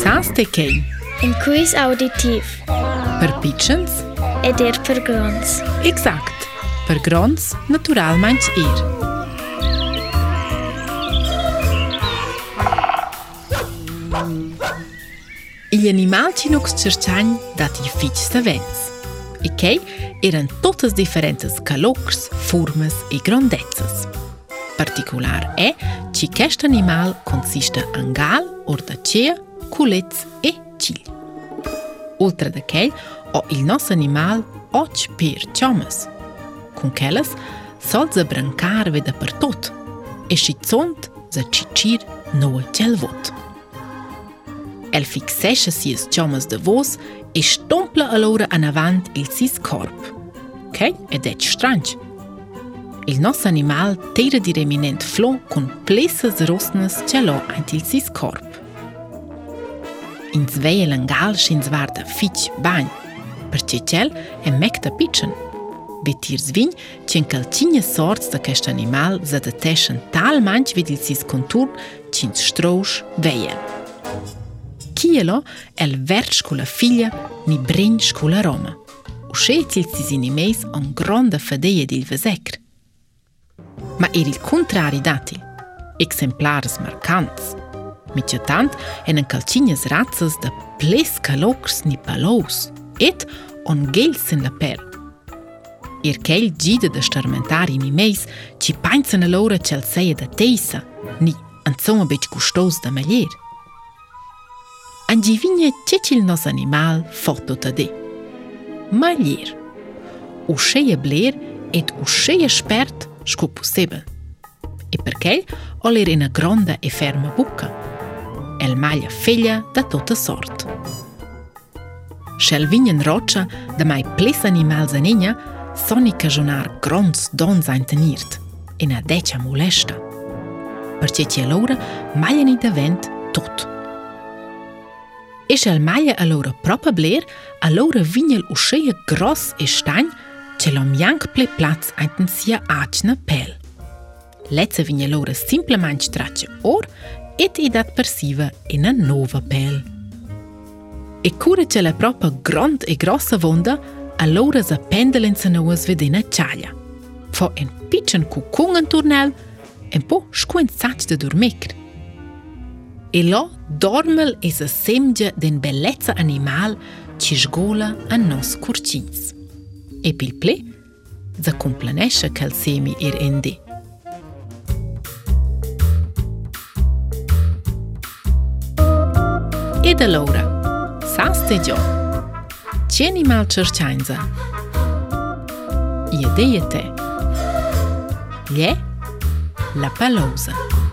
Sa s'te kejnë? Në kuj s'auditiv. Për pichënës? E der për grëndës. Exakt. Për grëndës, natural manqë erë. I animal që nuk s'qërçanjë dati fitë së venës. E kejnë, erën totës diferentes kalokës, formës e grëndetsës. Partikular e, që kështë animal konsiste ngaal, orë të qëja, culez e chil. Oltre da chel, o il nostro animal och per ciomas. Con chelas, sol ze brancar veda per tot, e si zont za cicir noa cel vot. El fixesce si es ciomas de vos e stompla allora an avant il sis corp. Chel ed et strange. Il nostro animal tira di reminent flon con plesse rosnas celò ant il sis corp. in zvejel në galë shë në zvarë të fiqë banjë, për që qëllë e me këtë pichën. Vitir zvinjë që në këllëqinje sordës të kështë animal zë të teshën talë manjë që vidilësisë konturë që në shtroush vejel. Kjelo e lë vërë shkullë filje një brinjë shkullë roma. U shetë e cilë si zini mejsë o në gronë fëdeje dhe vëzekrë. Ma e rilë kontrari dati, eksemplarës markantës, mi që tantë e në kalqinjës zratësës dhe plesë kalokës një palohës, etë o në gëllësën lë perë. Ir kellë gjithë dhe shtërmentari një mejsë që i panjë së në lore që lësejë dhe tejsa, një ëndësëmë beqë kushtosë dhe me lirë. gjivinje që që lë nësë animal foto të dhe. Ma lirë, u sheje blerë et u sheje shpertë shku pusebën. E për kellë, e në gronda e fermë bukën. Elmalja Felja dhe të të sort. Shelvinjën roqë dhe maj plesën i malë zëninja, soni këzhonar gronës donë zajnë të njërtë, e në deqa Per leshtë. Për që që lorë, malën i të vend tutë. Ishe lë a lorë propë blerë, a lorë vinjel u shëje gros e shtanjë, që lë mjankë ple placë ajtën sija aqë në pelë. Lecë simple manjë qëtra orë, et i dat persiva e na nova pel. E cura ce la propa grond e grossa vonda, allora za pendelen sa noa svedena ciaia. Fo en picen cucung in turnel, en po scuen sac de dormecr. E lo dormel e sa semgia den bellezza animal ci sgola a nos curcins. E pil ple, za complanesce calcemi ir endi. er de Loura. Sas te Cieni Qeni ma qërqanjza. Jede jete. la palozë.